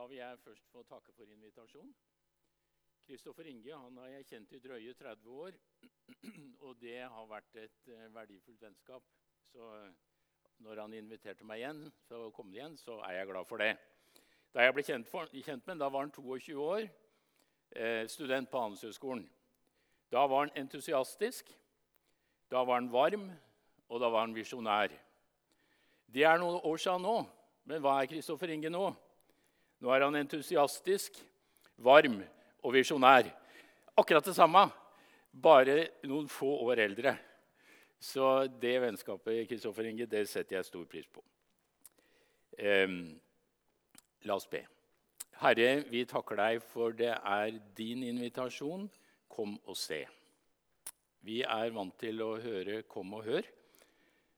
Da vil jeg først få takke for invitasjonen. Kristoffer Inge han har jeg kjent i drøye 30 år. Og det har vært et eh, verdifullt vennskap. Så når han inviterte meg igjen, så kom det igjen, så er jeg glad for det. Da jeg ble kjent, for, kjent med da var han 22 år, eh, student på Handelshøyskolen. Da var han entusiastisk, da var han varm, og da var han visjonær. Det er noen år siden nå, men hva er Kristoffer Inge nå? Nå er han entusiastisk, varm og visjonær. Akkurat det samme, bare noen få år eldre. Så det vennskapet Kristoffer Inge, det setter jeg stor pris på. Um, la oss be. Herre, vi takker deg for det er din invitasjon. Kom og se. Vi er vant til å høre 'kom og hør',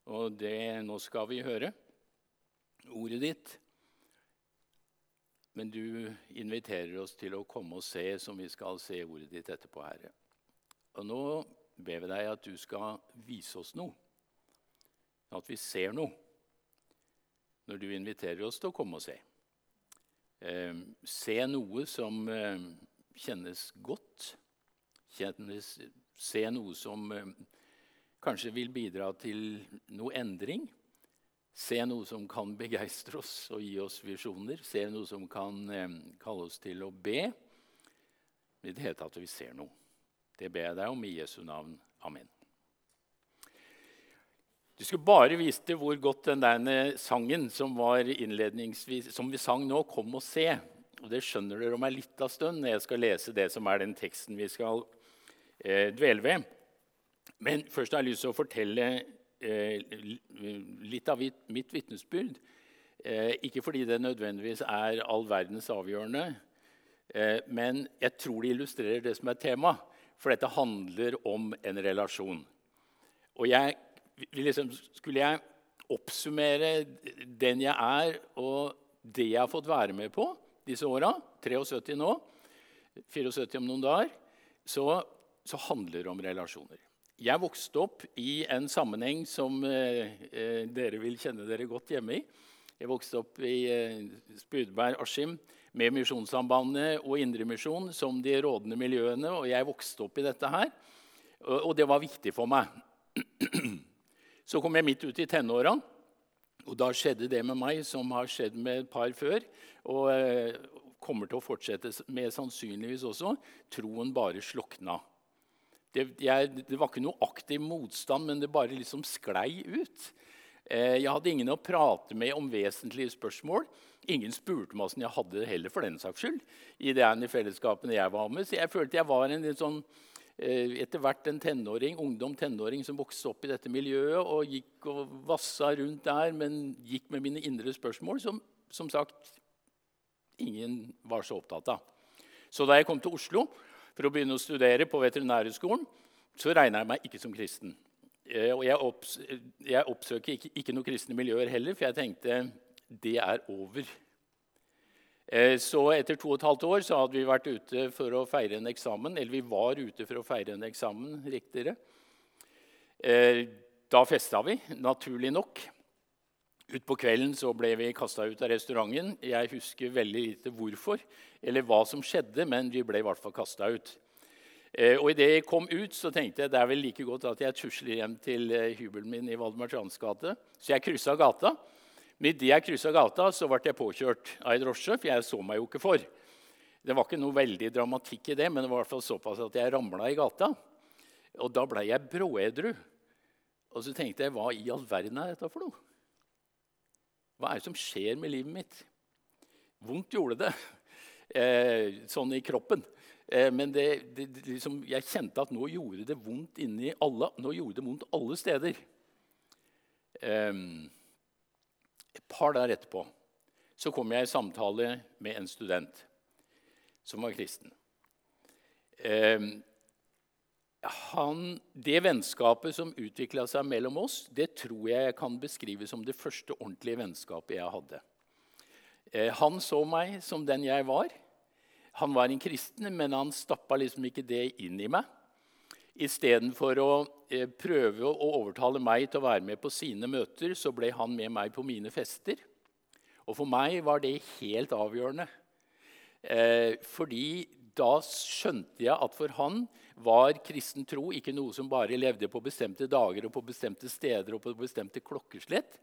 og det, nå skal vi høre ordet ditt. Men du inviterer oss til å komme og se, som vi skal se ordet ditt etterpå, Herre. Og nå ber vi deg at du skal vise oss noe, at vi ser noe, når du inviterer oss til å komme og se. Eh, se noe som eh, kjennes godt, kjennes, se noe som eh, kanskje vil bidra til noe endring Se noe som kan begeistre oss og gi oss visjoner. Se noe som kan eh, kalle oss til å be. I det hele tatt vi ser noe. Det ber jeg deg om i Jesu navn. Amen. Du skulle bare vise til hvor godt den der sangen som, som vi sang nå, 'Kom og se'. Og Det skjønner dere om ei lita stund når jeg skal lese det som er den teksten vi skal eh, dvele ved. Men først har jeg lyst til å fortelle Eh, litt av mitt vitnesbyrd. Eh, ikke fordi det nødvendigvis er all verdens avgjørende, eh, men jeg tror det illustrerer det som er tema. For dette handler om en relasjon. Og jeg, liksom, skulle jeg oppsummere den jeg er, og det jeg har fått være med på disse åra, 73 nå, 74 om noen dager, så, så handler det om relasjoner. Jeg vokste opp i en sammenheng som eh, eh, dere vil kjenne dere godt hjemme i. Jeg vokste opp i eh, Spudberg-Askim med Misjonssambandet og Indremisjon som de rådende miljøene. og Jeg vokste opp i dette her, og, og det var viktig for meg. Så kom jeg midt ut i tenåra, og da skjedde det med meg som har skjedd med et par før. Og eh, kommer til å fortsette med sannsynligvis også. Troen bare slukna. Det, jeg, det, var ikke noe aktiv motstand, men det bare liksom sklei ut. Eh, jeg hadde ingen å prate med om vesentlige spørsmål. Ingen spurte meg åssen jeg hadde det heller, for den saks skyld. i det i fellesskapene jeg var med. Så jeg følte jeg var en litt sånn, eh, etter hvert en tenåring, ungdom tenåring som vokste opp i dette miljøet og gikk og vassa rundt der, men gikk med mine indre spørsmål, som som sagt ingen var så opptatt av. Så da jeg kom til Oslo, for å begynne å studere på Veterinærhøgskolen, så regna jeg meg ikke som kristen. Eh, og jeg, opps jeg oppsøker ikke, ikke noen kristne miljøer heller, for jeg tenkte det er over. Eh, så etter to og et halvt år så hadde vi vært ute for å feire en eksamen. Eller vi var ute for å feire en eksamen, riktigere. Eh, da festa vi, naturlig nok. Utpå kvelden så ble vi kasta ut av restauranten. Jeg husker veldig lite hvorfor eller hva som skjedde, men vi ble i hvert fall kasta ut. Eh, og Idet jeg kom ut, så tenkte jeg det er vel like godt at jeg tusler hjem til eh, hybelen min i Valdemartrans gate. Så jeg kryssa gata. Men idet jeg kryssa gata, så ble jeg påkjørt av ei drosje, for jeg så meg jo ikke for. Det var ikke noe veldig dramatikk i det, men det var i hvert fall såpass at jeg ramla i gata. Og da ble jeg bråedru. Og så tenkte jeg hva i all verden er dette for noe? Hva er det som skjer med livet mitt? Vondt gjorde det, eh, sånn i kroppen. Eh, men det, det, liksom, jeg kjente at nå gjorde det vondt inni alle. Nå gjorde det vondt alle steder. Eh, et par der etterpå så kom jeg i samtale med en student som var kristen. Eh, han, det vennskapet som utvikla seg mellom oss, det tror jeg jeg kan beskrive som det første ordentlige vennskapet jeg hadde. Eh, han så meg som den jeg var. Han var en kristen, men han stappa liksom ikke det inn i meg. Istedenfor å eh, prøve å overtale meg til å være med på sine møter, så ble han med meg på mine fester. Og for meg var det helt avgjørende Eh, fordi da skjønte jeg at for han var kristen tro ikke noe som bare levde på bestemte dager og på bestemte steder og på bestemte klokkeslett.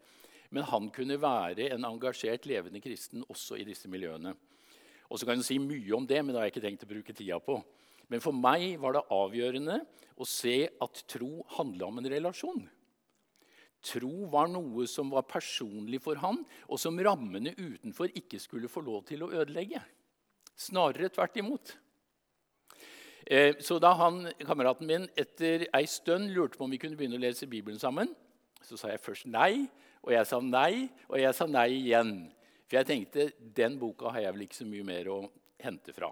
Men han kunne være en engasjert, levende kristen også i disse miljøene. Og så kan du si mye om det, men det har jeg ikke tenkt å bruke tida på. Men for meg var det avgjørende å se at tro handla om en relasjon. Tro var noe som var personlig for han, og som rammene utenfor ikke skulle få lov til å ødelegge. Snarere tvert imot. Eh, så da han, kameraten min etter ei stund lurte på om vi kunne begynne å lese Bibelen sammen, så sa jeg først nei, og jeg sa nei, og jeg sa nei igjen. For jeg tenkte den boka har jeg vel ikke så mye mer å hente fra.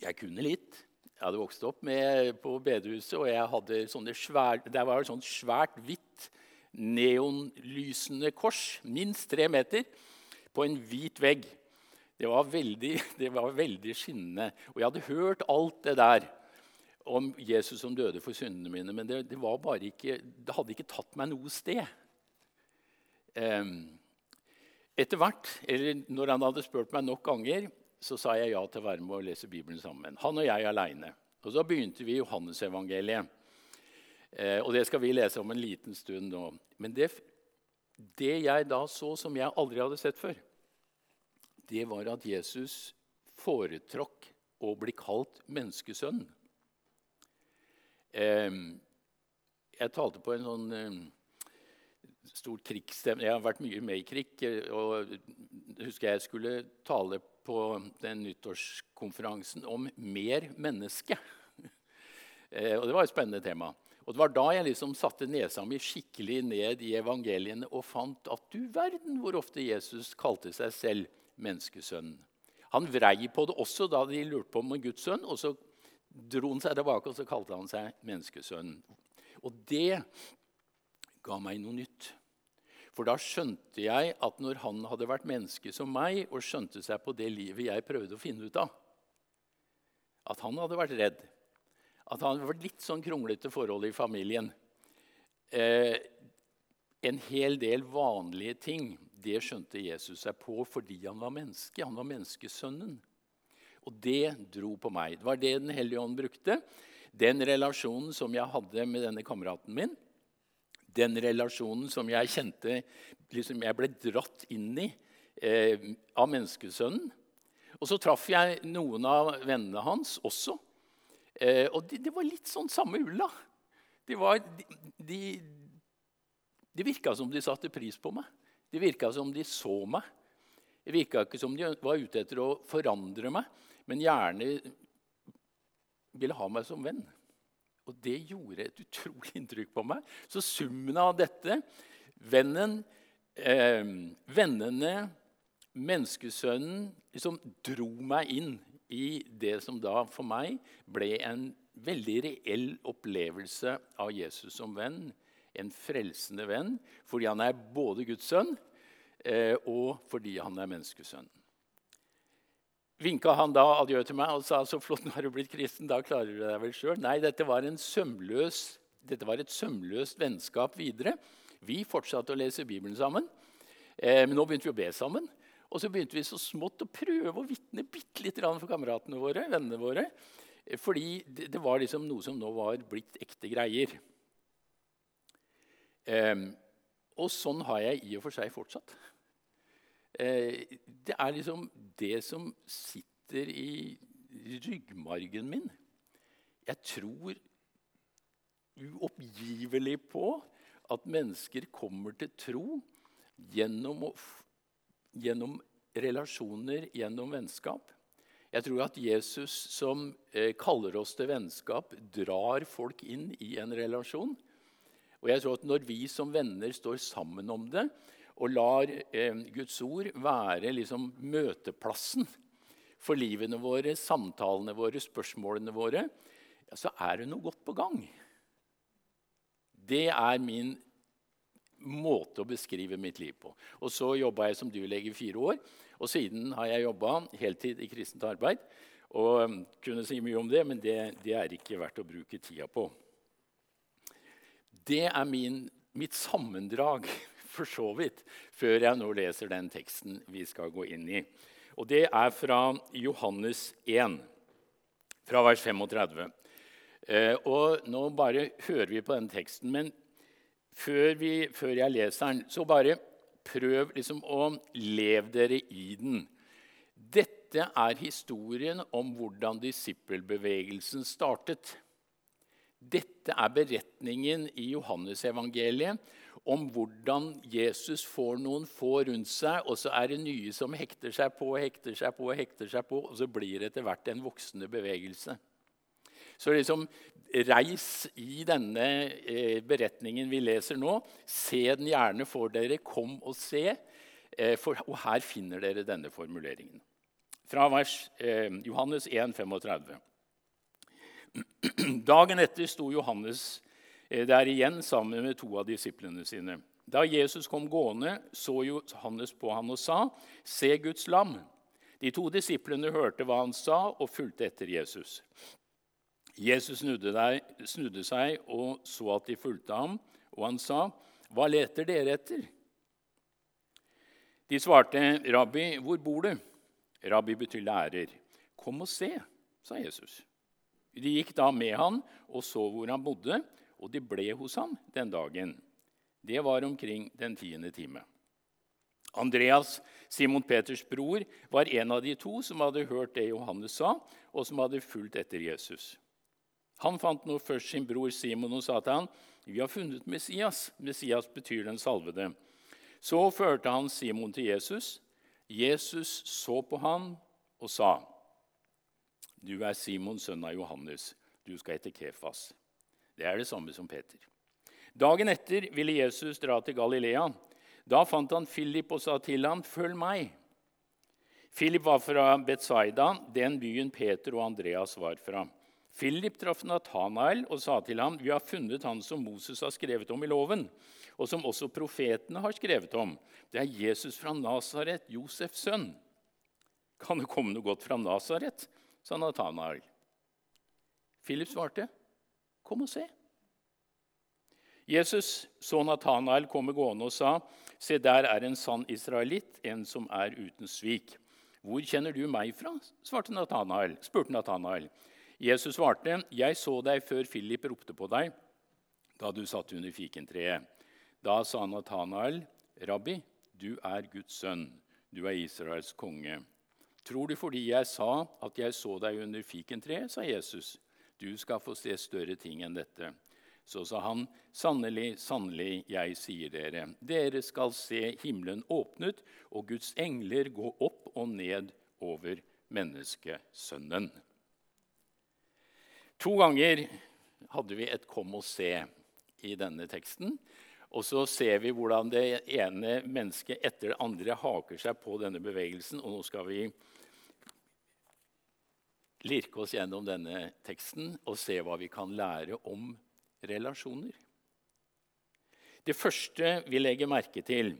Jeg kunne litt. Jeg hadde vokst opp med, på bedehuset, og jeg hadde sånne svært, der var det sånt svært hvitt neonlysende kors, minst tre meter, på en hvit vegg. Det var, veldig, det var veldig skinnende. Og jeg hadde hørt alt det der om Jesus som døde for syndene mine, men det, det, ikke, det hadde ikke tatt meg noe sted. Um, etter hvert, eller når han hadde spurt meg nok ganger, så sa jeg ja til å være med og lese Bibelen sammen. Han og jeg aleine. Og så begynte vi Johannesevangeliet. Eh, og det skal vi lese om en liten stund nå. Men det, det jeg da så som jeg aldri hadde sett før, det var at Jesus foretrakk å bli kalt menneskesønn. Eh, jeg talte på en sånn eh, stor trikkstemme. Jeg har vært mye med i krig. og husker jeg skulle tale på den nyttårskonferansen om 'mer menneske'. Eh, og Det var et spennende tema. Og Det var da jeg liksom satte nesa mi skikkelig ned i evangeliene og fant at du verden hvor ofte Jesus kalte seg selv menneskesønn. Han vrei på det også da de lurte på om en Guds sønn. Og så dro han seg tilbake og så kalte han seg menneskesønnen. Og det ga meg noe nytt. For da skjønte jeg at når han hadde vært menneske som meg og skjønte seg på det livet jeg prøvde å finne ut av, at han hadde vært redd, at han hadde vært litt sånn kronglete forhold i familien eh, En hel del vanlige ting det skjønte Jesus seg på fordi han var menneske. Han var menneskesønnen. Og det dro på meg. Det var det Den hellige ånd brukte. Den relasjonen som jeg hadde med denne kameraten min, den relasjonen som jeg kjente liksom jeg ble dratt inn i eh, av menneskesønnen. Og så traff jeg noen av vennene hans også. Eh, og det de var litt sånn samme ulla. De, var, de, de, de virka som de satte pris på meg. Det virka som de så meg. Det virka ikke som de var ute etter å forandre meg, men gjerne ville ha meg som venn. Og det gjorde et utrolig inntrykk på meg. Så summen av dette, vennen, eh, vennene, menneskesønnen, liksom dro meg inn i det som da for meg ble en veldig reell opplevelse av Jesus som venn. En frelsende venn fordi han er både Guds sønn eh, og fordi han er menneskesønn vinka han da adjø til meg og sa så flott, nå har du blitt kristen, da klarer du deg vel sjøl. Nei, dette var, sømløs, dette var, et sømløst vennskap videre. Vi fortsatte å lese Bibelen sammen. Eh, men nå begynte vi å be sammen. Og så begynte vi så smått å prøve å vitne bitte litt for kameratene våre, vennene våre. Eh, fordi det, var liksom noe som nå var blitt ekte greier. Eh, og sånn har jeg i og for seg fortsatt. Eh, det er liksom det som sitter i ryggmargen min. Jeg tror uoppgivelig på at mennesker kommer til tro gjennom, gjennom relasjoner, gjennom vennskap. Jeg tror at Jesus, som eh, kaller oss til vennskap, drar folk inn i en relasjon. Og jeg tror at når vi som venner står sammen om det, og lar eh, Guds ord være liksom møteplassen for livene våre, samtalene våre, spørsmålene våre, ja, så er det noe godt på gang. Det er min måte å beskrive mitt liv på. Og Så jobba jeg som dyrlege i fire år. Og siden har jeg jobba heltid i kristent arbeid. Og kunne si mye om det, men det, det er ikke verdt å bruke tida på. Det er min, mitt sammendrag for så vidt, før jeg nå leser den teksten vi skal gå inn i. Og Det er fra Johannes 1, fra vers 35. Eh, og Nå bare hører vi på den teksten, men før, vi, før jeg leser den, så bare prøv liksom å leve dere i den. Dette er historien om hvordan disippelbevegelsen startet. Dette er beretningen i Johannesevangeliet om hvordan Jesus får noen få rundt seg, og så er det nye som hekter seg på, hekter seg på, hekter seg på, og så blir det etter hvert en voksende bevegelse. Så liksom, reis i denne eh, beretningen vi leser nå. Se den gjerne for dere. Kom og se. Eh, for, og her finner dere denne formuleringen. Fra vers, eh, Johannes 1, 35. Dagen etter sto Johannes eh, der igjen sammen med to av disiplene sine. Da Jesus kom gående, så Johannes på ham og sa, 'Se Guds lam.' De to disiplene hørte hva han sa, og fulgte etter Jesus. Jesus snudde, snudde seg og så at de fulgte ham, og han sa, 'Hva leter dere etter?' De svarte, 'Rabbi, hvor bor du?' Rabbi betyr lærer. 'Kom og se', sa Jesus. De gikk da med han og så hvor han bodde, og de ble hos ham den dagen. Det var omkring den tiende time. Andreas, Simon Peters bror, var en av de to som hadde hørt det Johannes sa, og som hadde fulgt etter Jesus. Han fant nå først sin bror Simon og sa til han, 'Vi har funnet Messias.' Messias betyr den salvede. Så førte han Simon til Jesus. Jesus så på han og sa, du er Simon, sønn av Johannes. Du skal hete Kefas. Det er det samme som Peter. Dagen etter ville Jesus dra til Galilea. Da fant han Philip og sa til ham, 'Følg meg.' Philip var fra Betzaida, den byen Peter og Andreas var fra. Philip traff Nathanael og sa til ham, 'Vi har funnet han som Moses har skrevet om i loven,' 'og som også profetene har skrevet om.' 'Det er Jesus fra Nasaret, Josefs sønn.' 'Kan det komme noe godt fra Nasaret?' Sa Natanael. Philip svarte, 'Kom og se.' Jesus så Natanael komme gående og sa, 'Se, der er en sann israelitt, en som er uten svik.' 'Hvor kjenner du meg fra?' svarte Nathanael, spurte Natanael. Jesus svarte, 'Jeg så deg før Philip ropte på deg, da du satt under fikentreet.' Da sa Natanael, 'Rabbi, du er Guds sønn. Du er Israels konge.' Tror du fordi jeg sa at jeg så deg under fikentreet, sa Jesus. Du skal få se større ting enn dette. Så sa han, sannelig, sannelig, jeg sier dere, dere skal se himmelen åpnet og Guds engler gå opp og ned over menneskesønnen. To ganger hadde vi et 'kom og se' i denne teksten. Og så ser vi hvordan det ene mennesket etter det andre haker seg på denne bevegelsen. Og nå skal vi lirke oss gjennom denne teksten og se hva vi kan lære om relasjoner. Det første vi legger merke til,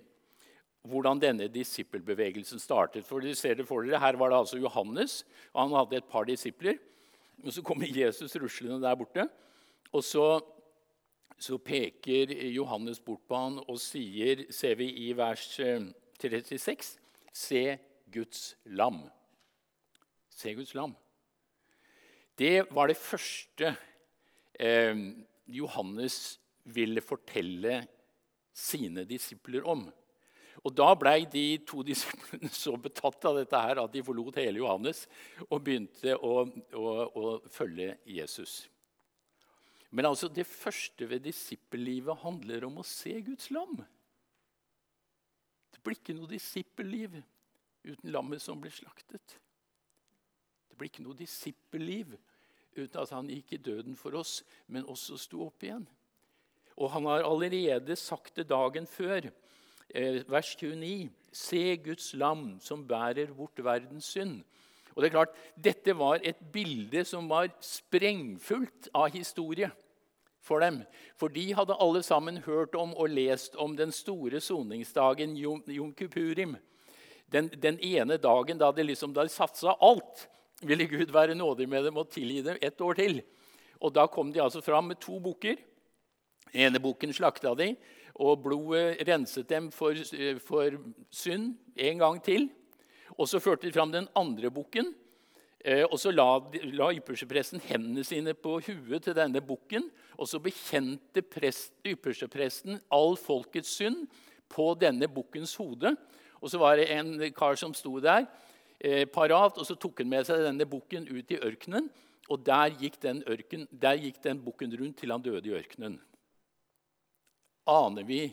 hvordan denne disippelbevegelsen startet. For dere ser det for dere, Her var det altså Johannes, og han hadde et par disipler. Og Så kommer Jesus ruslende der borte. Og så, så peker Johannes bort på han og sier, ser vi i vers 36, eh, Se Guds lam. Se Guds lam. Det var det første eh, Johannes ville fortelle sine disipler om. Og Da blei de to disiplene så betatt av dette her at de forlot hele Johannes og begynte å, å, å følge Jesus. Men altså, det første ved disippellivet handler om å se Guds lam. Det blir ikke noe disippelliv uten lammet som blir slaktet. Det blir ikke noe disippelliv uten at han gikk i døden for oss, men også sto opp igjen. Og han har allerede sagt det dagen før, eh, vers 29. Se Guds lam som bærer bort verdens synd. Og det er klart, Dette var et bilde som var sprengfullt av historie for dem. For de hadde alle sammen hørt om og lest om den store soningsdagen Jom Kupurim. Den, den, ene dagen da liksom de satsa alt ville Gud være nådig med dem og tilgi dem ett år til. Og Da kom de altså fram med to bukker. ene bukken slakta de, og blodet renset dem for, for synd en gang til. Og så førte de fram den andre bukken. Eh, og så la, la ypperstepresten hendene sine på huet til denne bukken. Og så bekjente ypperstepresten all folkets synd på denne bukkens hode. Og så var det en kar som sto der eh, parat, og så tok han med seg denne bukken ut i ørkenen. Og der gikk den, ørken, der gikk den bukken rundt til han døde i ørkenen. Aner vi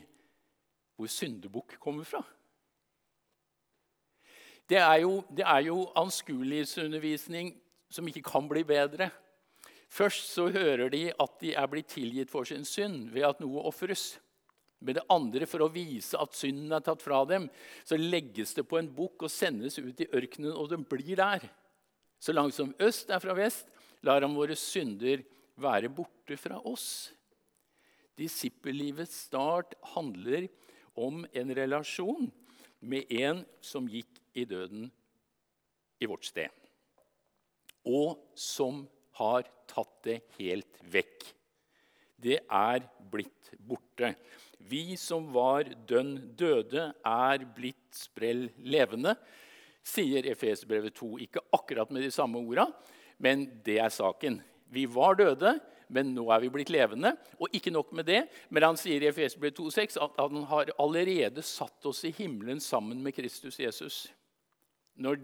hvor syndebukk kommer fra? Det er jo, det jo anskuelighetsundervisning som ikke kan bli bedre. Først så hører de at de er blitt tilgitt for sin synd ved at noe ofres. Med det andre, for å vise at synden er tatt fra dem, så legges det på en bukk og sendes ut i ørkenen, og den blir der. Så langt som øst er fra vest, lar han våre synder være borte fra oss. Disippellivets start handler om en relasjon med en som gikk i døden i vårt sted. Og som har tatt det helt vekk. Det er blitt borte. Vi som var dønn døde, er blitt sprell levende, sier Efesbrevet 2. Ikke akkurat med de samme orda, men det er saken. Vi var døde, men nå er vi blitt levende. Og ikke nok med det, men han sier i Efesbrevet 2,6 at han har allerede satt oss i himmelen sammen med Kristus Jesus. Når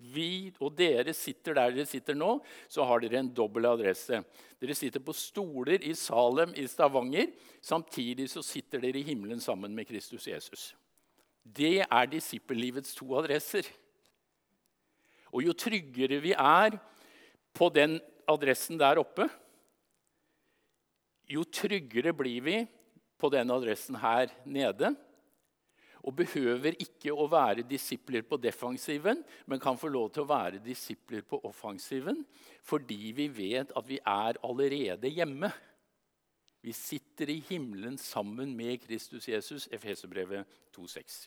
vi og dere sitter der dere sitter nå, så har dere en dobbel adresse. Dere sitter på stoler i Salem i Stavanger. Samtidig så sitter dere i himmelen sammen med Kristus Jesus. Det er disippellivets to adresser. Og jo tryggere vi er på den adressen der oppe, jo tryggere blir vi på den adressen her nede og behøver ikke å være disipler på defensiven, men kan få lov til å være disipler på offensiven fordi vi vet at vi er allerede hjemme. Vi sitter i himmelen sammen med Kristus Jesus, Efeserbrevet 2,6.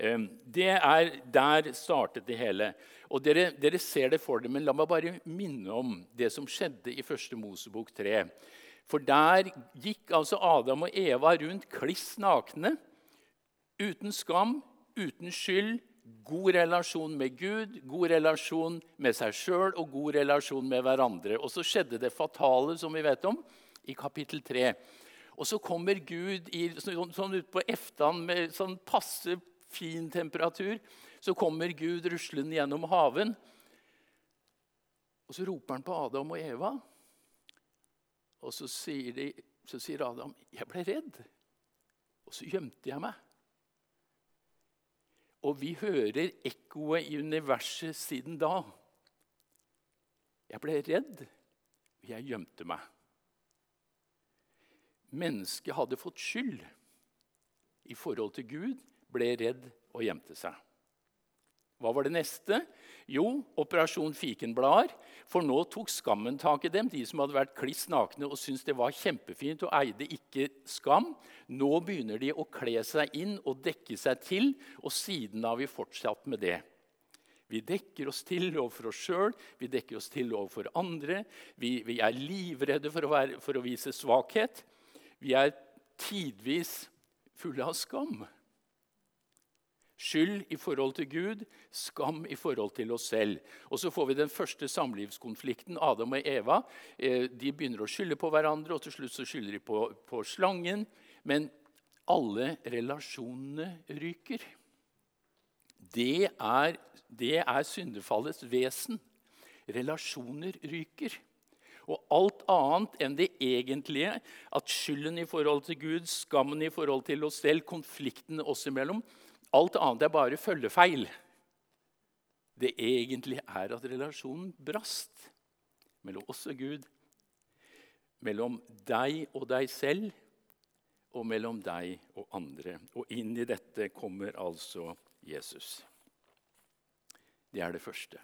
Ehm, det er, Der startet det hele. Og dere, dere, ser det for dere, men la meg bare minne om det som skjedde i 1. Mosebok 3. For der gikk altså Adam og Eva rundt kliss nakne Uten skam, uten skyld, god relasjon med Gud, god relasjon med seg sjøl og god relasjon med hverandre. Og så skjedde det fatale, som vi vet om, i kapittel 3. Og så kommer Gud i, sånn, sånn utpå eftan med sånn passe fin temperatur. Så kommer Gud ruslende gjennom haven. Og så roper han på Adam og Eva. Og så sier, de, så sier Adam, 'Jeg ble redd.' Og så gjemte jeg meg. Og vi hører ekkoet i universet siden da. Jeg ble redd, og jeg gjemte meg. Mennesket hadde fått skyld i forhold til Gud, ble redd og gjemte seg. Hva var det neste? Jo, Operasjon fikenblader. For nå tok skammen tak i dem, de som hadde vært kliss nakne og syntes det var kjempefint og eide ikke skam. Nå begynner de å kle seg inn og dekke seg til, og siden har vi fortsatt med det. Vi dekker oss til overfor oss sjøl, vi dekker oss til overfor andre. Vi, vi er livredde for å, være, for å vise svakhet. Vi er tidvis fulle av skam. Skyld i forhold til Gud, skam i forhold til oss selv. Og Så får vi den første samlivskonflikten. Adam og Eva eh, de begynner å skylde på hverandre, og til slutt så skylder de på, på slangen. Men alle relasjonene ryker. Det er, det er syndefallets vesen. Relasjoner ryker. Og alt annet enn det egentlige, at skylden i forhold til Gud, skammen i forhold til oss selv, konflikten oss imellom, Alt annet er bare følgefeil. Det egentlig er at relasjonen brast mellom oss og Gud, mellom deg og deg selv og mellom deg og andre. Og inn i dette kommer altså Jesus. Det er det første.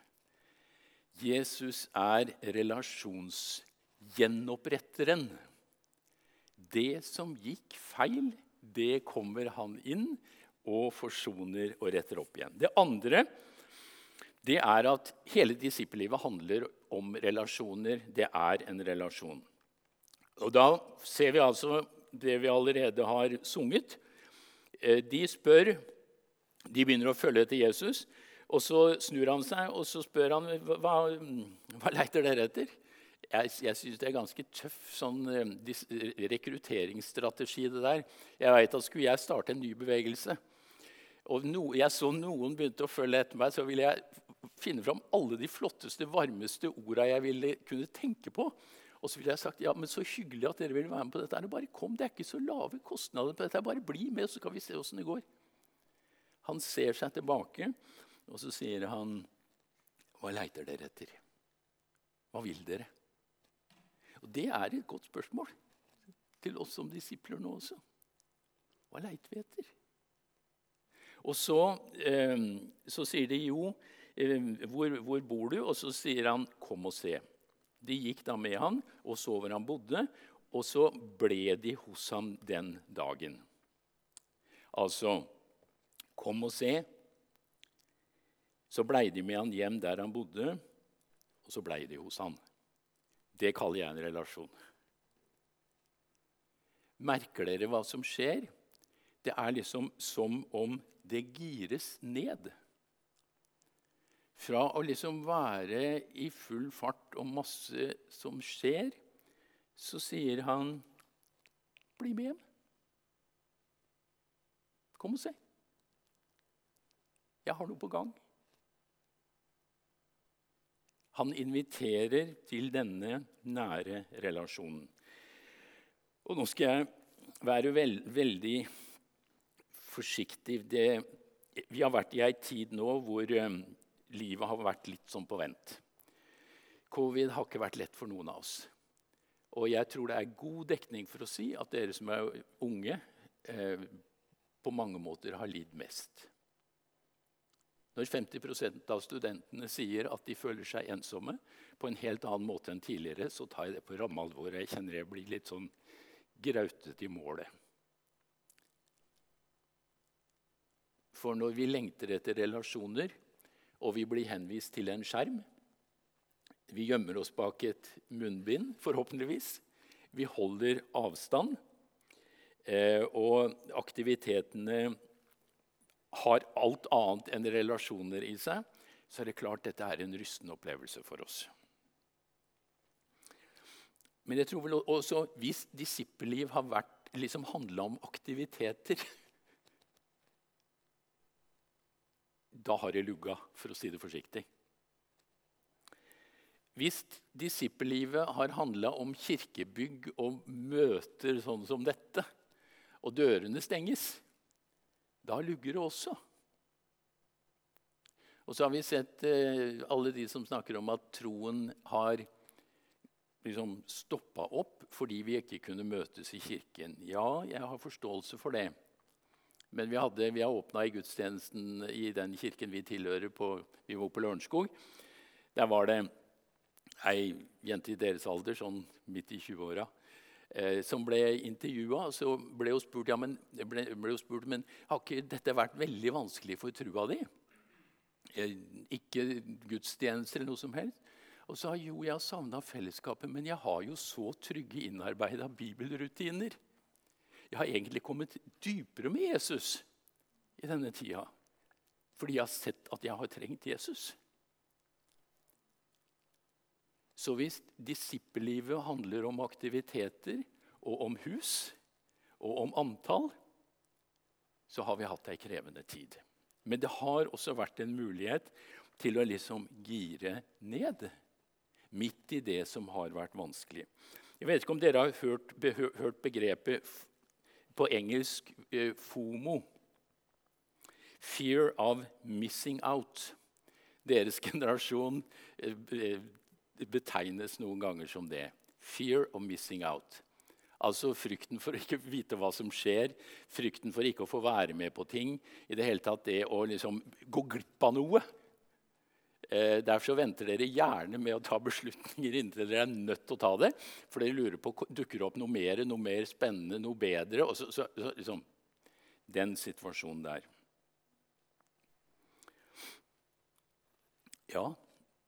Jesus er relasjonsgjenoppretteren. Det som gikk feil, det kommer han inn og forsoner og retter opp igjen. Det andre det er at hele disippellivet handler om relasjoner. Det er en relasjon. Og Da ser vi altså det vi allerede har sunget. Eh, de spør De begynner å følge etter Jesus. Og Så snur han seg og så spør han, hva, hva leiter dere etter. Jeg, jeg syns det er ganske tøff sånn, eh, rekrutteringsstrategi. det der. Jeg vet at Skulle jeg starte en ny bevegelse, og no, jeg så noen begynte å følge etter meg, så ville jeg finne fram alle de flotteste, varmeste orda jeg ville kunne tenke på. Og så ville jeg sagt ja, men så hyggelig at dere ville være med på dette. Bare kom, Det er ikke så lave kostnader på dette. Bare bli med, så kan vi se åssen det går. Han ser seg tilbake, og så sier han, 'Hva leiter dere etter?' Hva vil dere? Og Det er et godt spørsmål til oss som disipler nå også. Hva leiter vi etter? Og så, eh, så sier de jo eh, hvor, hvor, bor du?' Og så sier han 'Kom og se'. De gikk da med han og så hvor han bodde, og så ble de hos ham den dagen. Altså Kom og se. Så blei de med han hjem der han bodde, og så blei de hos han. Det kaller jeg en relasjon. Merker dere hva som skjer? Det er liksom som om det gires ned. Fra å liksom være i full fart og masse som skjer, så sier han, 'Bli med hjem. Kom og se. Jeg har noe på gang.' Han inviterer til denne nære relasjonen. Og nå skal jeg være veld, veldig forsiktig. Det, vi har vært i ei tid nå hvor um, livet har vært litt sånn på vent. Covid har ikke vært lett for noen av oss. Og jeg tror det er god dekning for å si at dere som er unge, eh, på mange måter har lidd mest. Når 50% av studentene sier at de føler seg ensomme på en helt annen måte enn tidligere, så tar jeg det på ramme alvor. Jeg kjenner jeg blir litt sånn grautete i målet. For når vi lengter etter relasjoner, og vi blir henvist til en skjerm Vi gjemmer oss bak et munnbind, forhåpentligvis. Vi holder avstand. Eh, og aktivitetene har alt annet enn relasjoner i seg. Så er det klart dette er en rystende opplevelse for oss. Men jeg tror vel også hvis disippelliv har liksom handla om aktiviteter da har det lugga, for å si det forsiktig. Hvis disippellivet har handla om kirkebygg og møter sånn som dette, og dørene stenges, da lugger det også. Og så har vi sett eh, alle de som snakker om at troen har liksom stoppa opp fordi vi ikke kunne møtes i kirken. Ja, jeg har forståelse for det. Men vi, hadde, vi har åpna i gudstjenesten i den kirken vi tilhører. På, vi bor på Lørenskog. Der var det ei jente i deres alder, sånn midt i 20-åra, eh, som ble intervjua. Så ble hun spurt ja, men, ble, ble spurt, men har ikke dette vært veldig vanskelig for trua di. Eh, ikke gudstjenester eller noe som helst. Og så sa jo, jeg har savna fellesskapet, men jeg har jo så trygge innarbeida bibelrutiner. Jeg har egentlig kommet dypere med Jesus i denne tida. Fordi jeg har sett at jeg har trengt Jesus. Så hvis disippellivet handler om aktiviteter og om hus og om antall, så har vi hatt ei krevende tid. Men det har også vært en mulighet til å liksom gire ned midt i det som har vært vanskelig. Jeg vet ikke om dere har hørt, hørt begrepet på engelsk eh, FOMO. Fear of missing out. Deres generasjon eh, betegnes noen ganger som det. Fear of missing out. Altså frykten for å ikke vite hva som skjer, frykten for ikke å få være med på ting. I det hele tatt det å liksom gå glipp av noe. Eh, derfor venter dere gjerne med å ta beslutninger inntil dere er nødt til å ta det. For dere lurer på dukker det opp noe mer, noe mer spennende, noe bedre. Så, så, så, liksom, den situasjonen der. Ja,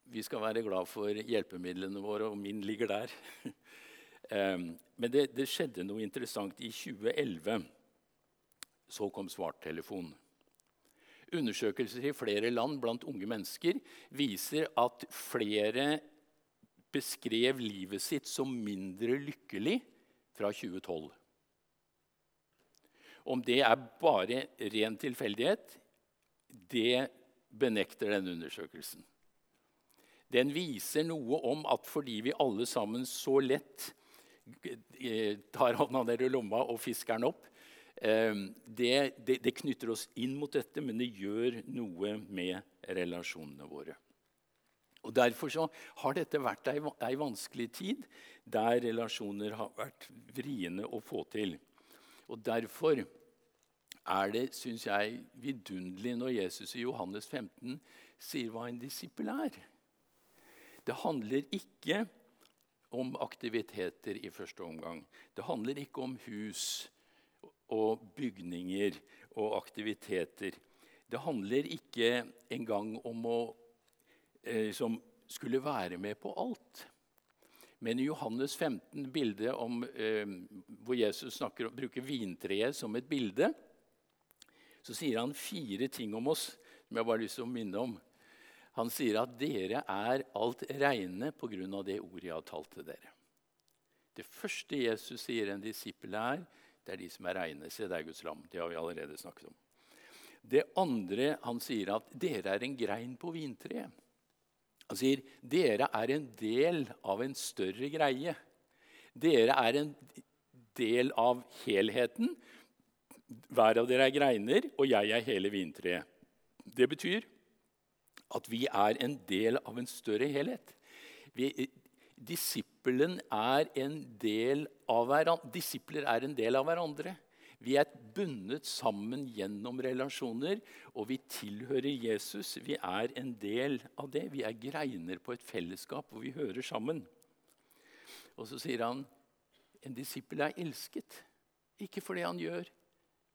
vi skal være glad for hjelpemidlene våre, og min ligger der. Men det, det skjedde noe interessant i 2011. Så kom svarttelefon. Undersøkelser i flere land blant unge mennesker viser at flere beskrev livet sitt som mindre lykkelig fra 2012. Om det er bare ren tilfeldighet, det benekter den undersøkelsen. Den viser noe om at fordi vi alle sammen så lett eh, tar hånda ned i lomma og fisker den opp, det, det, det, knytter oss inn mot dette, men det gjør noe med relasjonene våre. Og Derfor så har dette vært ei, ei vanskelig tid der relasjoner har vært vriene å få til. Og Derfor er det, syns jeg, vidunderlig når Jesus i Johannes 15 sier hva en disippel er. Det handler ikke om aktiviteter i første omgang. Det handler ikke om hus og bygninger og aktiviteter. Det handler ikke engang om å eh, skulle være med på alt. Men i Johannes 15, bildet om, eh, hvor Jesus snakker, bruker vintreet som et bilde, så sier han fire ting om oss som jeg bare har lyst til å minne om. Han sier at dere er alt reine pga. det ordet jeg har talt til dere. Det første Jesus sier en disippel er, det er de som er reine. Se, det er Guds lam. Det har vi allerede snakket om. Det andre han sier, at dere er en grein på vintreet. Han sier dere er en del av en større greie. Dere er en del av helheten. Hver av dere er greiner, og jeg er hele vintreet. Det betyr at vi er en del av en større helhet. Vi, Disippelen er en del av hverandre. Disipler er en del av hverandre. Vi er bundet sammen gjennom relasjoner, og vi tilhører Jesus. Vi er en del av det. Vi er greiner på et fellesskap hvor vi hører sammen. Og så sier han en disippel er elsket. Ikke fordi han gjør,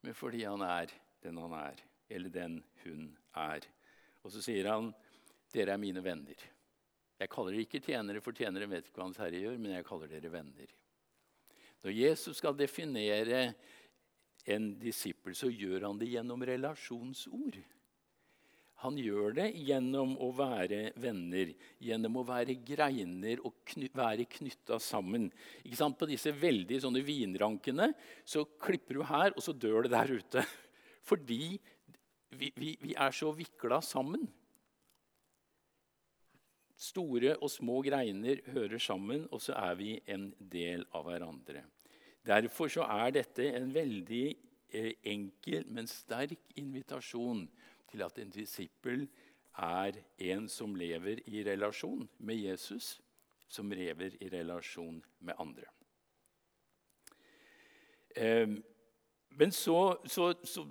men fordi han er den han er, eller den hun er. Og så sier han dere er mine venner. Jeg kaller dere ikke tjenere, for tjenere vet ikke hva Hans Herre gjør, men jeg kaller dere venner. Når Jesus skal definere en disippel, så gjør han det gjennom relasjonsord. Han gjør det gjennom å være venner, gjennom å være greiner og kny være knytta sammen. På disse veldig sånne vinrankene så klipper du her, og så dør det der ute. Fordi vi, vi, vi er så vikla sammen. Store og små greiner hører sammen, og så er vi en del av hverandre. Derfor så er dette en veldig eh, enkel, men sterk invitasjon til at en disippel er en som lever i relasjon med Jesus, som lever i relasjon med andre. Eh, men så, så, så,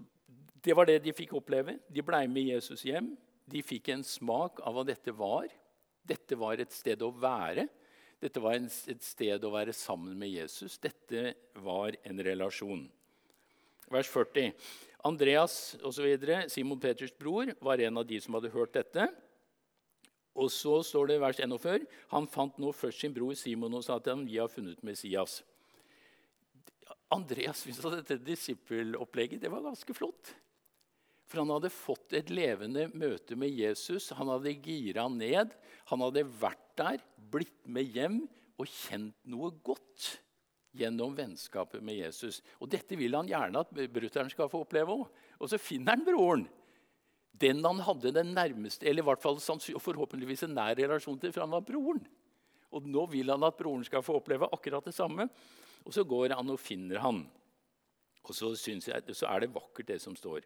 Det var det de fikk oppleve. De blei med Jesus hjem. De fikk en smak av hva dette var. Dette var et sted å være. Dette var et sted å være sammen med Jesus. Dette var en relasjon. Vers 40. Andreas og så videre, Simon Peters bror, var en av de som hadde hørt dette. Og så står det vers 41. Han fant nå først sin bror Simon og sa til ham, 'Vi har funnet Messias'. Andreas syntes at dette disippelopplegget det var ganske flott. For han hadde fått et levende møte med Jesus. Han hadde gira ned. Han hadde vært der, blitt med hjem og kjent noe godt gjennom vennskapet med Jesus. Og Dette vil han gjerne at brutter'n skal få oppleve òg. Og så finner han broren. Den han hadde den nærmeste, eller i hvert fall forhåpentligvis en nær relasjon til, for han var broren. Og nå vil han at broren skal få oppleve akkurat det samme. Og så går han og finner han. Og så, jeg, så er det vakkert, det som står.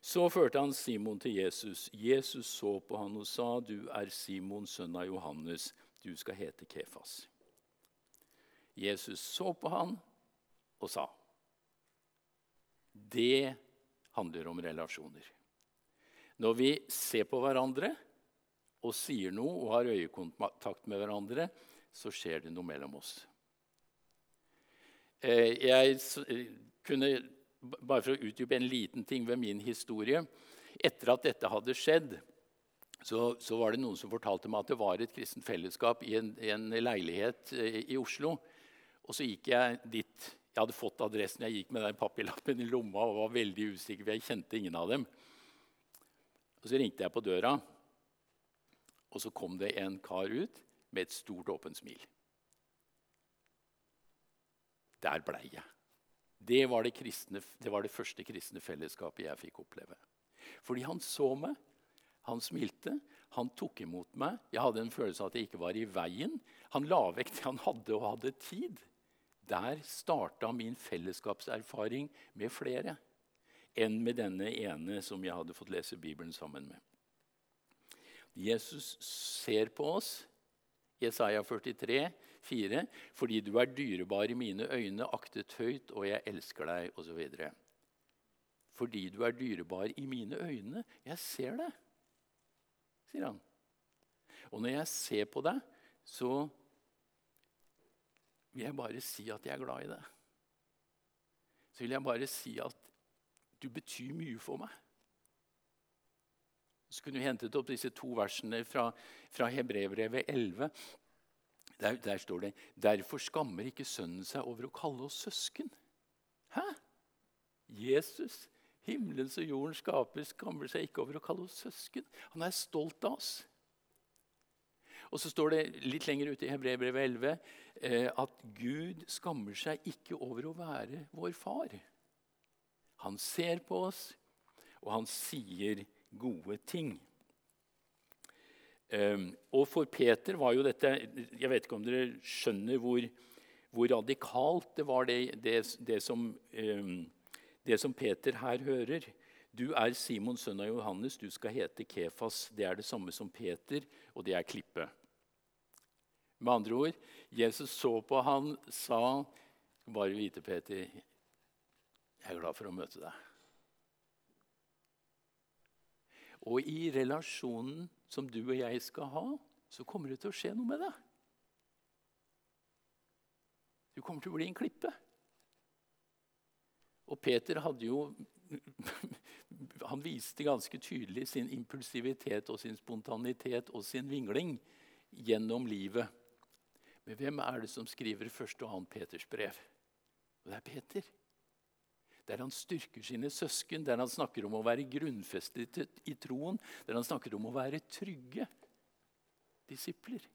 Så førte han Simon til Jesus. Jesus så på han og sa, 'Du er Simon, sønn av Johannes. Du skal hete Kefas.' Jesus så på han og sa, 'Det handler om relasjoner.' Når vi ser på hverandre og sier noe og har øyekontakt med hverandre, så skjer det noe mellom oss. Eh, jeg kunne bare for å utdype en liten ting ved min historie. Etter at dette hadde skjedd, så, så, var det noen som fortalte meg at det var et kristent fellesskap i en, en leilighet i, i Oslo. Og så gikk jeg dit. Jeg hadde fått adressen, jeg gikk med den papirlappen i lomma og var veldig usikker, for jeg kjente ingen av dem. Og Så ringte jeg på døra, og så kom det en kar ut med et stort, åpent smil. Der blei jeg. Det var det, kristne, det var det første kristne fellesskapet jeg fikk oppleve. Fordi han så meg, han smilte, han tok imot meg. Jeg hadde en følelse av at jeg ikke var i veien. Han la vekk det han hadde, og hadde tid. Der starta min fellesskapserfaring med flere enn med denne ene som jeg hadde fått lese Bibelen sammen med. Jesus ser på oss, Jesaja 43, 4, fordi du er dyrebar i mine øyne, aktet høyt, og jeg elsker deg, osv. Fordi du er dyrebar i mine øyne. Jeg ser det, sier han. Og når jeg ser på deg, så vil jeg bare si at jeg er glad i deg. Så vil jeg bare si at du betyr mye for meg. Så kunne vi hentet opp disse to versene fra, fra Hebrevbrevet 11. Der, der, står det Derfor skammer ikke Sønnen seg over å kalle oss søsken. Hæ? Jesus, himmelens og jordens skaper, skammer seg ikke over å kalle oss søsken. Han er stolt av oss. Og så står det litt lenger ute i Hebrevbrevet 11 eh, at Gud skammer seg ikke over å være vår far. Han ser på oss, og han sier gode ting. Um, og for Peter var jo dette Jeg vet ikke om dere skjønner hvor, hvor radikalt det var, det, det, det, som, um, det, som, Peter her hører. Du er Simon, sønn av Johannes, du skal hete Kefas. Det er det samme som Peter, og det er klippe. Med andre ord, Jesus så på han, sa, 'Bare vite, Peter, jeg er glad for å møte deg.' Og i relasjonen som du og jeg skal ha, så kommer det til å skje noe med deg. Du kommer til å bli en klippe. Og Peter hadde jo Han viste ganske tydelig sin impulsivitet og sin spontanitet og sin vingling gjennom livet. Men hvem er det som skriver første og annet Peters brev? Og det er Peter. Der han styrker sine søsken, der han snakker om å være grunnfestet i troen, der han snakker om å være trygge disipler.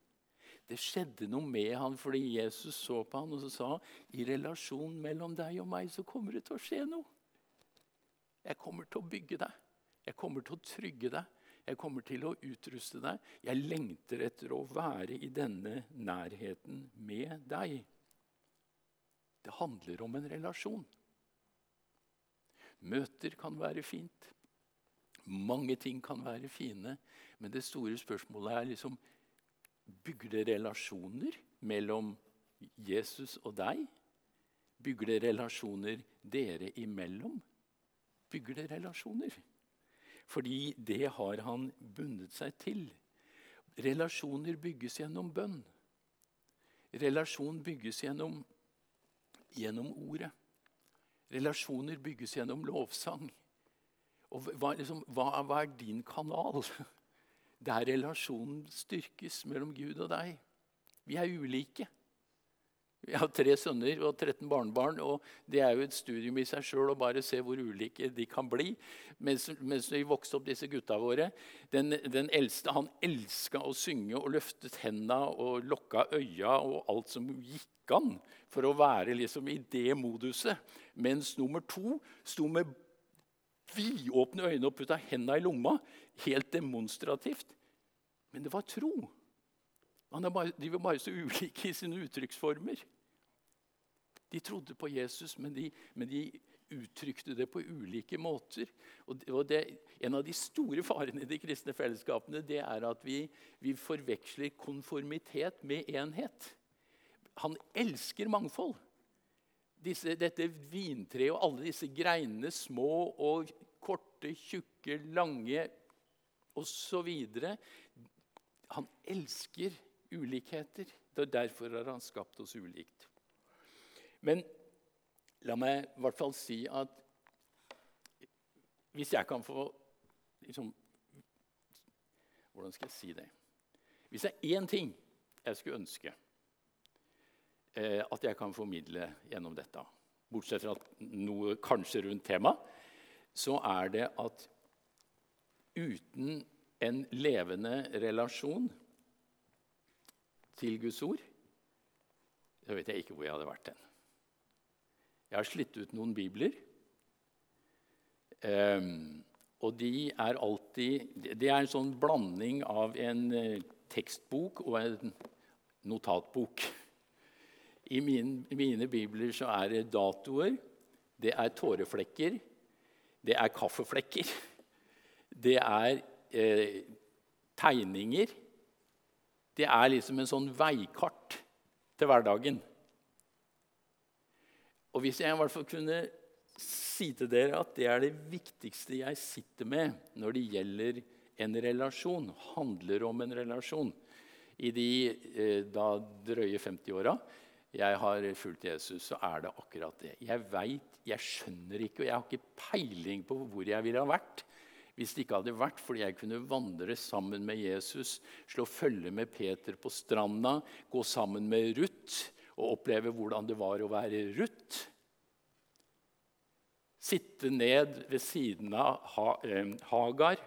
Det skjedde noe med han fordi Jesus så på han og så sa i relasjonen mellom deg og meg så kommer det til å skje noe. Jeg kommer til å bygge deg. Jeg kommer til å trygge deg. Jeg kommer til å utruste deg. Jeg lengter etter å være i denne nærheten med deg. Det handler om en relasjon. Møter kan være fint. Mange ting kan være fine. Men det store spørsmålet er liksom Bygger det relasjoner mellom Jesus og deg? Bygger det relasjoner dere imellom? Bygger det relasjoner? Fordi det har han bundet seg til. Relasjoner bygges gjennom bønn. Relasjon bygges gjennom, gjennom ordet. Relasjoner bygges gjennom lovsang. Og hva, liksom, hva, hva er din kanal? Der relasjonen styrkes mellom Gud og deg. Vi er ulike. Jeg har tre sønner og 13 barnebarn. og Det er jo et studium i seg sjøl å bare se hvor ulike de kan bli. Mens, mens vi vokste opp, disse gutta våre Den, den eldste han elska å synge og løftet henda og lokka øya og alt som gikk an for å være liksom i det moduset. Mens nummer to sto med vidåpne øyne og putta henda i lomma. Helt demonstrativt. Men det var tro. Bare, de var bare så ulike i sine uttrykksformer. De trodde på Jesus, men de, men de uttrykte det på ulike måter. Og, det, En av de store farene i de kristne fellesskapene det er at vi, vi forveksler konformitet med enhet. Han elsker mangfold. Disse, dette vintreet og alle disse greinene, små og korte, tjukke, lange osv. Han elsker ulikheter. Er derfor har han skapt oss ulikt. Men la meg i hvert fall si at hvis jeg kan få liksom, Hvordan skal jeg si det? Hvis det er én ting jeg skulle ønske eh, at jeg kan formidle gjennom dette, bortsett fra noe kanskje rundt temaet, så er det at uten en levende relasjon til Guds ord, så vet jeg ikke hvor jeg hadde vært hen. Jeg har slitt ut noen bibler. Um, og de er alltid Det er en sånn blanding av en uh, tekstbok og en notatbok. I min, mine bibler så er det datoer, det er tåreflekker, det er kaffeflekker, det er eh, tegninger. Det er liksom en sånn veikart til hverdagen. Og hvis jeg i hvert fall kunne si til dere at det er det viktigste jeg sitter med når det gjelder en relasjon, handler om en relasjon I de eh, da drøye 50-åra jeg har fulgt Jesus, så er det akkurat det. Jeg veit, jeg skjønner ikke, og jeg har ikke peiling på hvor jeg ville ha vært hvis det ikke hadde vært fordi jeg kunne vandre sammen med Jesus, slå følge med Peter på stranda, gå sammen med Ruth og oppleve hvordan det var å være Ruth. Sitte ned ved siden av eh, Hagar,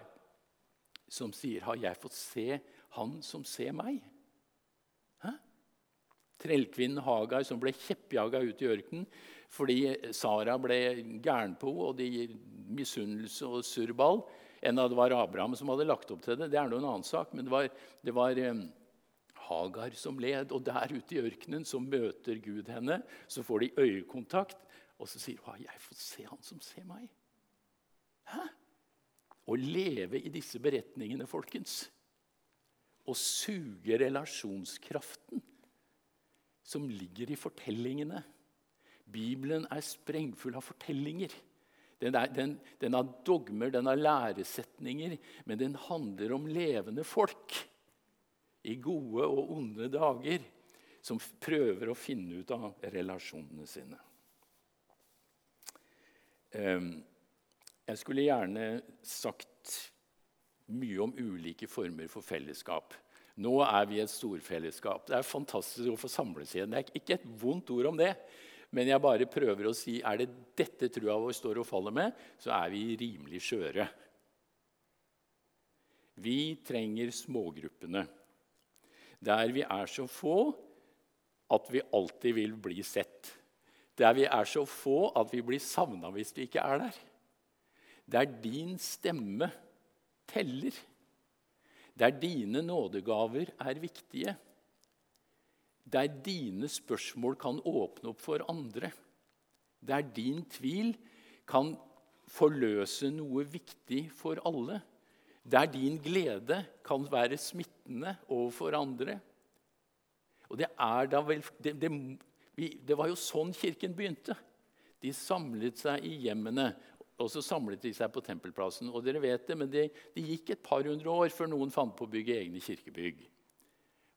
som sier 'Har jeg fått se han som ser meg?' Hæ? Trellkvinnen Hagar som ble kjeppjaga ut i ørkenen fordi Sara ble gæren på henne, og de misunnelse og surrball, enn at det var Abraham som hadde lagt opp til det. Det er noe en annen sak, men det var, det var um, Hagar som led. Og der ute i ørkenen så møter Gud henne. Så får de øyekontakt, og så sier hun 'Jeg får se han som ser meg'. Hæ? Å leve i disse beretningene, folkens, og suge relasjonskraften som ligger i fortellingene. Bibelen er sprengfull av fortellinger. Den, er, den, den, har dogmer, den har læresetninger, men den handler om levende folk i gode og onde dager som prøver å finne ut av relasjonene sine. Jeg skulle gjerne sagt mye om ulike former for fellesskap. Nå er vi et storfellesskap. Det er fantastisk å få samles igjen. Det er ikke et vondt ord om det. Men jeg bare prøver å si er det dette trua vår står og faller med, så er vi rimelig skjøre. Vi trenger smågruppene, der vi er så få at vi alltid vil bli sett. Der vi er så få at vi blir savna hvis vi ikke er der. Der din stemme teller. Der dine nådegaver er viktige der dine spørsmål kan åpne opp for andre. Der din tvil kan forløse noe viktig for alle. Der din glede kan være smittende overfor andre. Og det, vel, det, det, det var jo sånn Kirken begynte. De samlet seg i hjemmene, og så samlet de seg på Tempelplassen. Og dere vet det, men det, det gikk et par hundre år før noen fant på å bygge egne kirkebygg.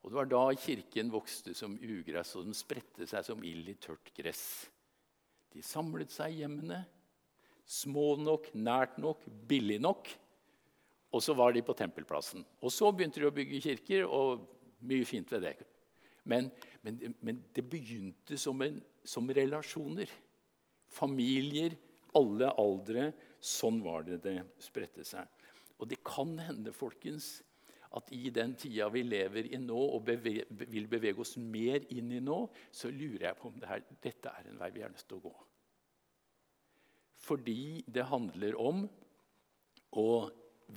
Og Det var da kirken vokste som ugress, og den spredte seg som ild i tørt gress. De samlet seg i hjemmene, små nok, nært nok, billig nok. Og så var de på tempelplassen. Og så begynte de å bygge kirker, og mye fint ved det. Men, men, men det begynte som, en, som relasjoner. Familier, alle aldre. Sånn var det det spredte seg. Og det kan hende, folkens, at i den tida vi lever i nå, og beve, vil bevege oss mer inn i nå, så lurer jeg på om det her, dette er en vei vi er nødt til å gå. Fordi det handler om å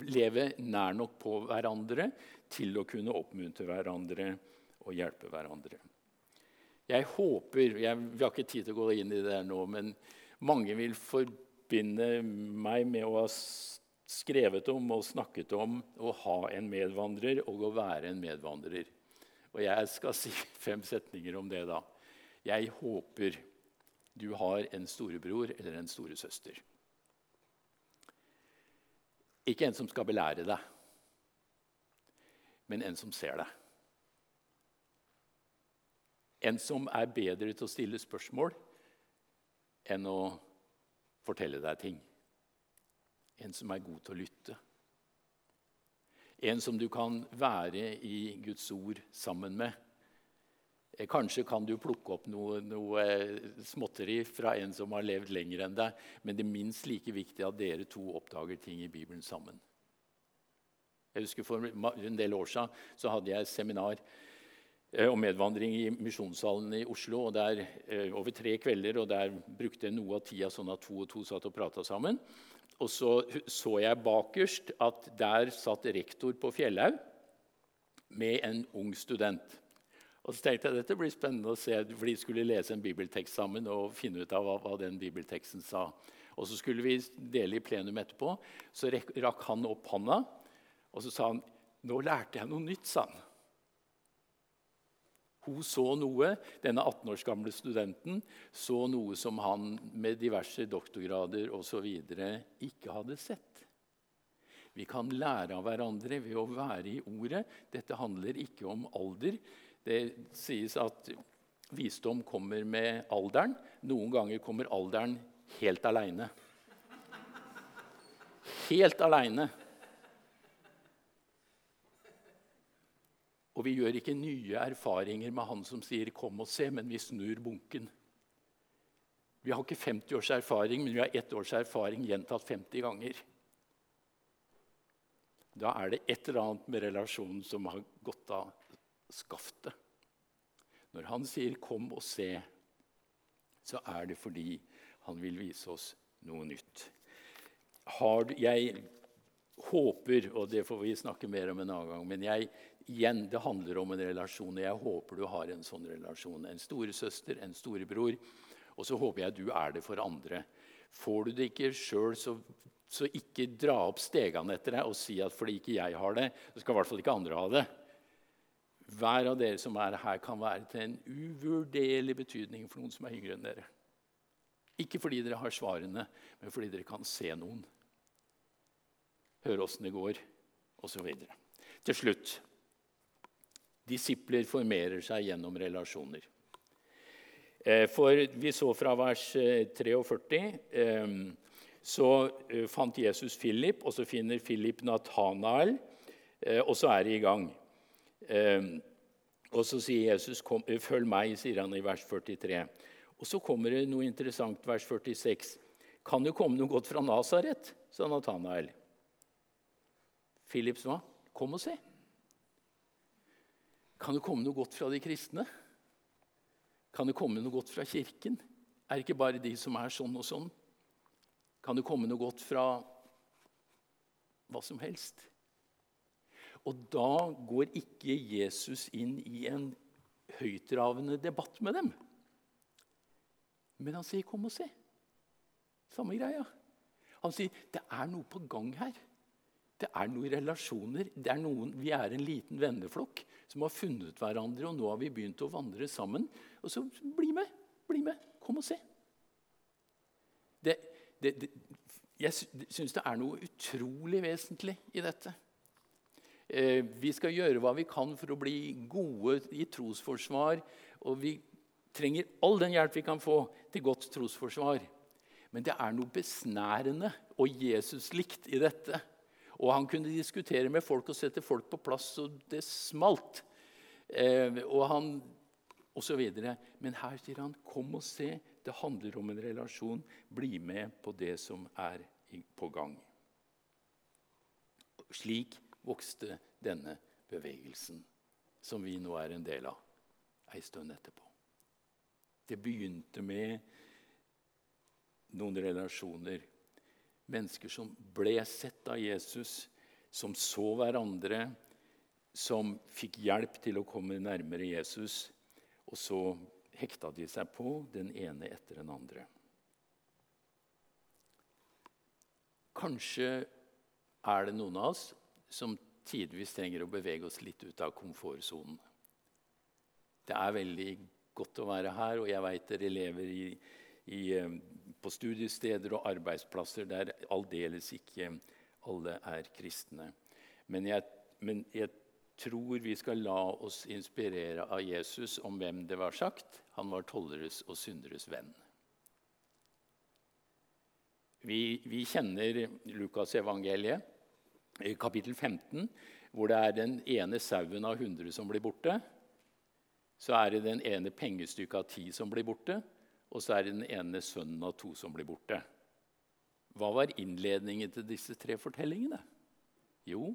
leve nær nok på hverandre til å kunne oppmuntre hverandre og hjelpe hverandre. Jeg håper jeg, Vi har ikke tid til å gå inn i det nå, men mange vil forbinde meg med å ha skrevet om og snakket om å ha en medvandrer og å være en medvandrer. Og jeg skal si fem setninger om det da. Jeg håper du har en storebror eller en storesøster. Ikke en som skal belære deg, men en som ser deg. En som er bedre til å stille spørsmål enn å fortelle deg ting. En som er god til å lytte. En som du kan være i Guds ord sammen med. Eh, kanskje kan du plukke opp noe, noe, småtteri fra en som har levd lenger enn deg, men det er minst like viktig at dere to oppdager ting i Bibelen sammen. Jeg husker For en del år siden så hadde jeg seminar eh, om medvandring i Misjonssalen i Oslo. og der, eh, Over tre kvelder. og Der brukte jeg noe av tida sånn at to og to satt og prata sammen. Og så så jeg bakerst at der satt rektor på Fjellhaug med en ung student. Og så tenkte jeg dette blir spennende å se, for De skulle lese en bibeltekst sammen og finne ut av hva, hva den bibelteksten sa. Og Så skulle vi dele i plenum etterpå. Så rakk han opp hånda og så sa han, 'Nå lærte jeg noe nytt', sa han. Hun så noe, Denne 18 års gamle studenten så noe som han med diverse doktorgrader osv. ikke hadde sett. Vi kan lære av hverandre ved å være i ordet. Dette handler ikke om alder. Det sies at visdom kommer med alderen. Noen ganger kommer alderen helt aleine. Helt aleine. Og vi gjør ikke nye erfaringer med han som sier 'kom og se', men vi snur bunken. Vi har ikke 50 års erfaring, men vi har ett års erfaring gjentatt 50 ganger. Da er det et eller annet med relasjonen som har gått av skaftet. Når han sier 'kom og se', så er det fordi han vil vise oss noe nytt. Har, jeg håper, og det får vi snakke mer om en annen gang, men jeg Igjen, det handler om en relasjon. og Jeg håper du har en sånn relasjon. En storesøster, en storebror. Og så håper jeg du er det for andre. Får du det ikke sjøl, så, så, ikke dra opp stegene etter deg og si at fordi ikke jeg har det, så skal i hvert fall ikke andre ha det. Hver av dere som er her, kan være til en uvurderlig betydning for noen som er yngre enn dere. Ikke fordi dere har svarene, men fordi dere kan se noen. Høre åssen det går, osv. Til slutt Disipler formerer seg gjennom relasjoner. Eh, for vi så fra vers 43 eh, så eh, fant Jesus Philip, og så finner Philip Nathanael, og så er de i gang. Og så sier Jesus, 'Følg meg', sier han i vers 43. Og så kommer det noe interessant, vers 46. 'Kan det komme noe godt fra Nasaret?' sa Nathanael. Philip sa, 'Kom og se'. Kan det komme noe godt fra de kristne? Kan det komme noe godt fra Kirken? Er det ikke bare de som er sånn og sånn? Kan det komme noe godt fra hva som helst? Og da går ikke Jesus inn i en høytravende debatt med dem. Men han sier 'kom og se'. Samme greia. Han sier 'det er noe på gang her'. Det er noen relasjoner. Er noen, vi er en liten venneflokk som har funnet hverandre, og nå har vi begynt å vandre sammen. Og så bli med! Bli med! Kom og se. Det, det, det, jeg syns det er noe utrolig vesentlig i dette. Eh, vi skal gjøre hva vi kan for å bli gode i trosforsvar. Og vi trenger all den hjelp vi kan få til godt trosforsvar. Men det er noe besnærende og Jesus-likt i dette. Og han kunne diskutere med folk og sette folk på plass så det smalt. Eh, og han og så videre. Men her sier han, 'Kom og se. Det handler om en relasjon. Bli med på det som er på gang.' Slik vokste denne bevegelsen, som vi nå er en del av, ei stund etterpå. Det begynte med noen relasjoner Mennesker som ble sett av Jesus, som så hverandre, som fikk hjelp til å komme nærmere Jesus. Og så hekta de seg på den ene etter den andre. Kanskje er det noen av oss som tidvis trenger å bevege oss litt ut av komfortsonen. Det er veldig godt å være her, og jeg veit dere lever i, i eh, på studiesteder og arbeidsplasser der aldeles ikke alle er kristne. Men jeg, men jeg, tror vi skal la oss inspirere av Jesus om hvem det var sagt. Han var tolleres og synderes venn. Vi, vi kjenner Lukasevangeliet. I kapittel 15, hvor det er den ene sauen av 100 som blir borte, så er det den ene pengestykket av ti som blir borte, og så er det den ene sønnen av to som blir borte. Hva var innledningen til disse tre fortellingene? Jo,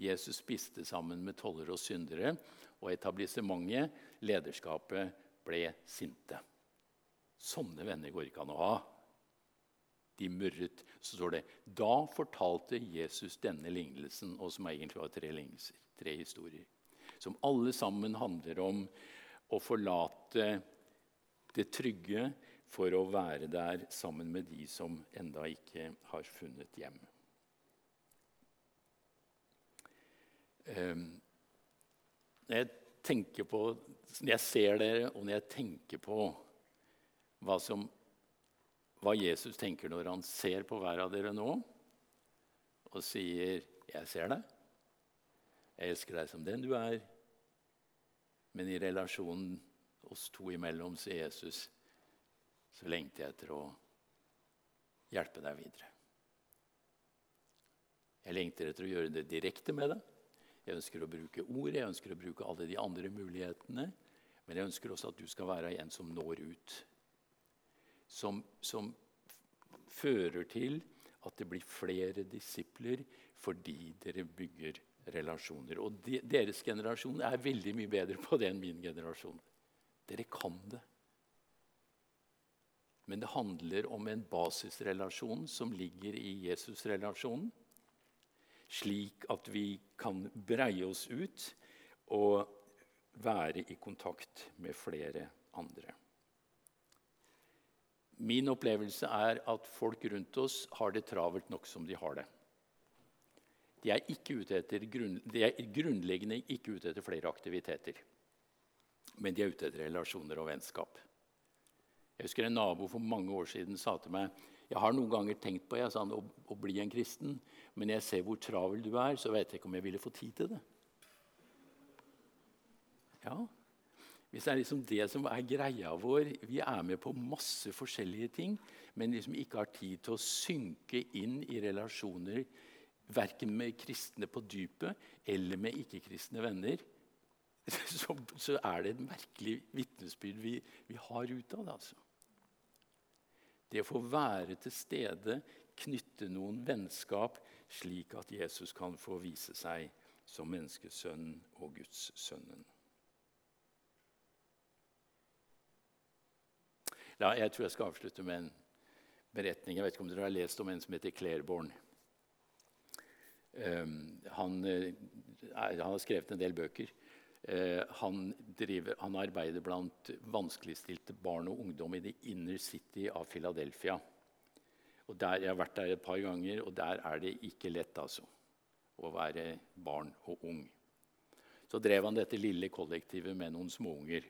Jesus spiste sammen med tollere og syndere, og etablissementet, lederskapet, ble sinte. Sånne venner går ikke an å ha. De murret. Så står det Da fortalte Jesus denne lignelsen, og som egentlig var tre lignelser, tre historier, som alle sammen handler om å forlate det trygge for å være der sammen med de som enda ikke har funnet hjem. Ehm, når jeg på, når jeg ser dere, og når jeg tenker på hva, som, hva Jesus tenker når han ser på hver av dere nå, og sier 'Jeg ser deg. Jeg elsker deg som den du er.' Men i relasjonen oss to imellom, sier Jesus, så lengter jeg etter å hjelpe deg videre. Jeg lengter etter å gjøre det direkte med deg. Jeg ønsker å bruke ord, jeg ønsker å bruke alle de andre mulighetene. Men jeg ønsker også at du skal være en som når ut. Som, som fører til at det blir flere disipler fordi dere bygger relasjoner. Og de, deres generasjon er veldig mye bedre på det enn min generasjon. Dere kan det. Men det handler om en basisrelasjon som ligger i Jesus-relasjonen slik at vi kan breie oss ut og være i kontakt med flere andre. Min opplevelse er at folk rundt oss har det travelt nok som de har det. De er, etter, de er grunnleggende ikke ute etter flere aktiviteter, men de er ute etter relasjoner og vennskap. Jeg husker En nabo for mange år siden sa til meg jeg har noen ganger tenkt på jeg, sa å, å bli en kristen, men jeg ser hvor travel du er, så vet jeg ikke om jeg ville få tid til det. Ja, Hvis det er liksom det som er greia vår Vi er med på masse forskjellige ting, men liksom ikke har tid til å synke inn i relasjoner verken med kristne på dypet eller med ikke-kristne venner, så, så, er det et merkelig vitnesbyrd vi, vi har ut av det. altså. Det å få være til stede, knytte noen vennskap, slik at Jesus kan få vise seg som menneskesønnen og Guds sønnen. Ja, jeg tror jeg skal avslutte med en beretning. Jeg vet ikke om dere har lest om en som heter Clairborn. Um, han, uh, han, har skrevet en del bøker. Uh, han, driver, han, arbeider blant vanskeligstilte barn og ungdom i det inner city av Philadelphia. Og der, jeg har vært der et par ganger, og der er det ikke lett altså, å være barn og ung. Så drev han dette lille kollektivet med noen småunger.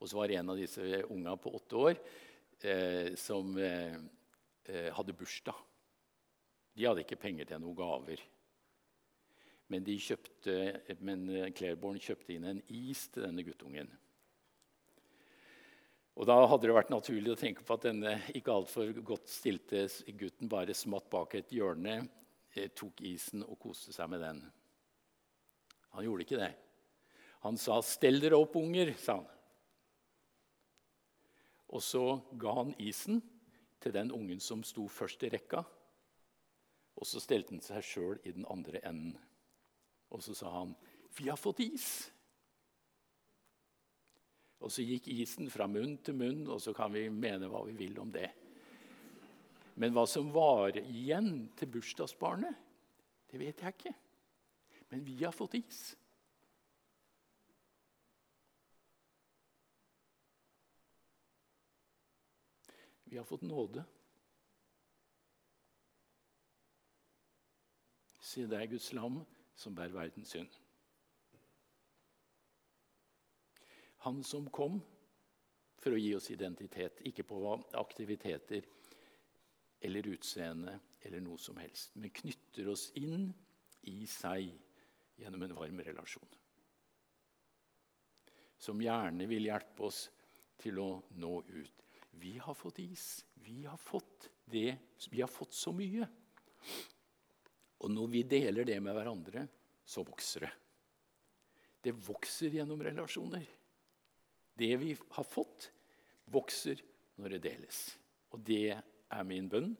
Og så var det en av disse unga på åtte år eh, som eh, eh hadde bursdag. De hadde ikke penger til noen gaver. Men, de kjøpte, men Clairborn kjøpte inn en is til denne guttungen. Og Da hadde det vært naturlig å tenke på at denne ikke altfor godt stilte gutten bare smatt bak et hjørne, eh, tok isen og koste seg med den. Han gjorde ikke det. Han sa 'Stell dere opp, unger', sa han. Og så ga han isen til den ungen som sto først i rekka. Og så stelte han seg sjøl i den andre enden. Og så sa han, 'Vi har fått is'. Og så gikk isen fra munn til munn, og så kan vi mene hva vi vil om det. Men hva som var igjen til bursdagsbarnet, det vet jeg ikke. Men vi har fått is. Vi har fått nåde. Se, det er Guds lam som bærer verdens synd. Han som kom for å gi oss identitet, ikke på aktiviteter eller utseende eller noe som helst, men knytter oss inn i seg gjennom en varm relasjon. Som gjerne vil hjelpe oss til å nå ut. Vi har fått is. Vi har fått det. Vi har fått så mye Og når vi deler det med hverandre, så vokser det. Det vokser gjennom relasjoner. Det vi har fått, vokser når det deles. Og det er min bønn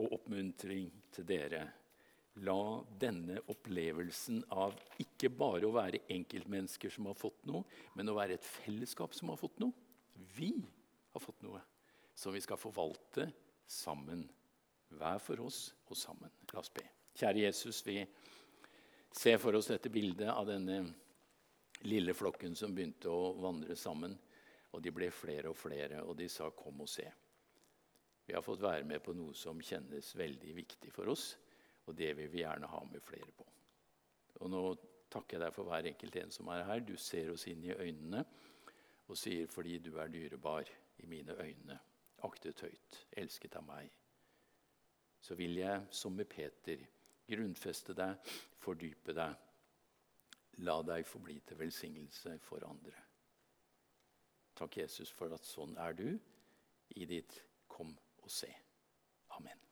og oppmuntring til dere. La denne opplevelsen av ikke bare å være enkeltmennesker som har fått noe, men å være et fellesskap som har fått noe. Vi har fått noe som vi skal forvalte sammen. Hver for oss og sammen. La oss be. Kjære Jesus, vi ser for oss dette bildet av denne lille flokken som begynte å vandre sammen. Og de ble flere og flere, og de sa 'kom og se'. Vi har fått være med på noe som kjennes veldig viktig for oss, og det vil vi gjerne ha med flere på. Og nå takker jeg deg for hver enkelt en som er her. Du ser oss inn i øynene og sier 'fordi du er dyrebar i mine øyne', aktet høyt, elsket av meg, så vil jeg, som med Peter, grunnfeste deg, fordype deg La deg få bli til velsignelse for andre. Takk, Jesus, for at sånn er du i ditt kom og se. Amen.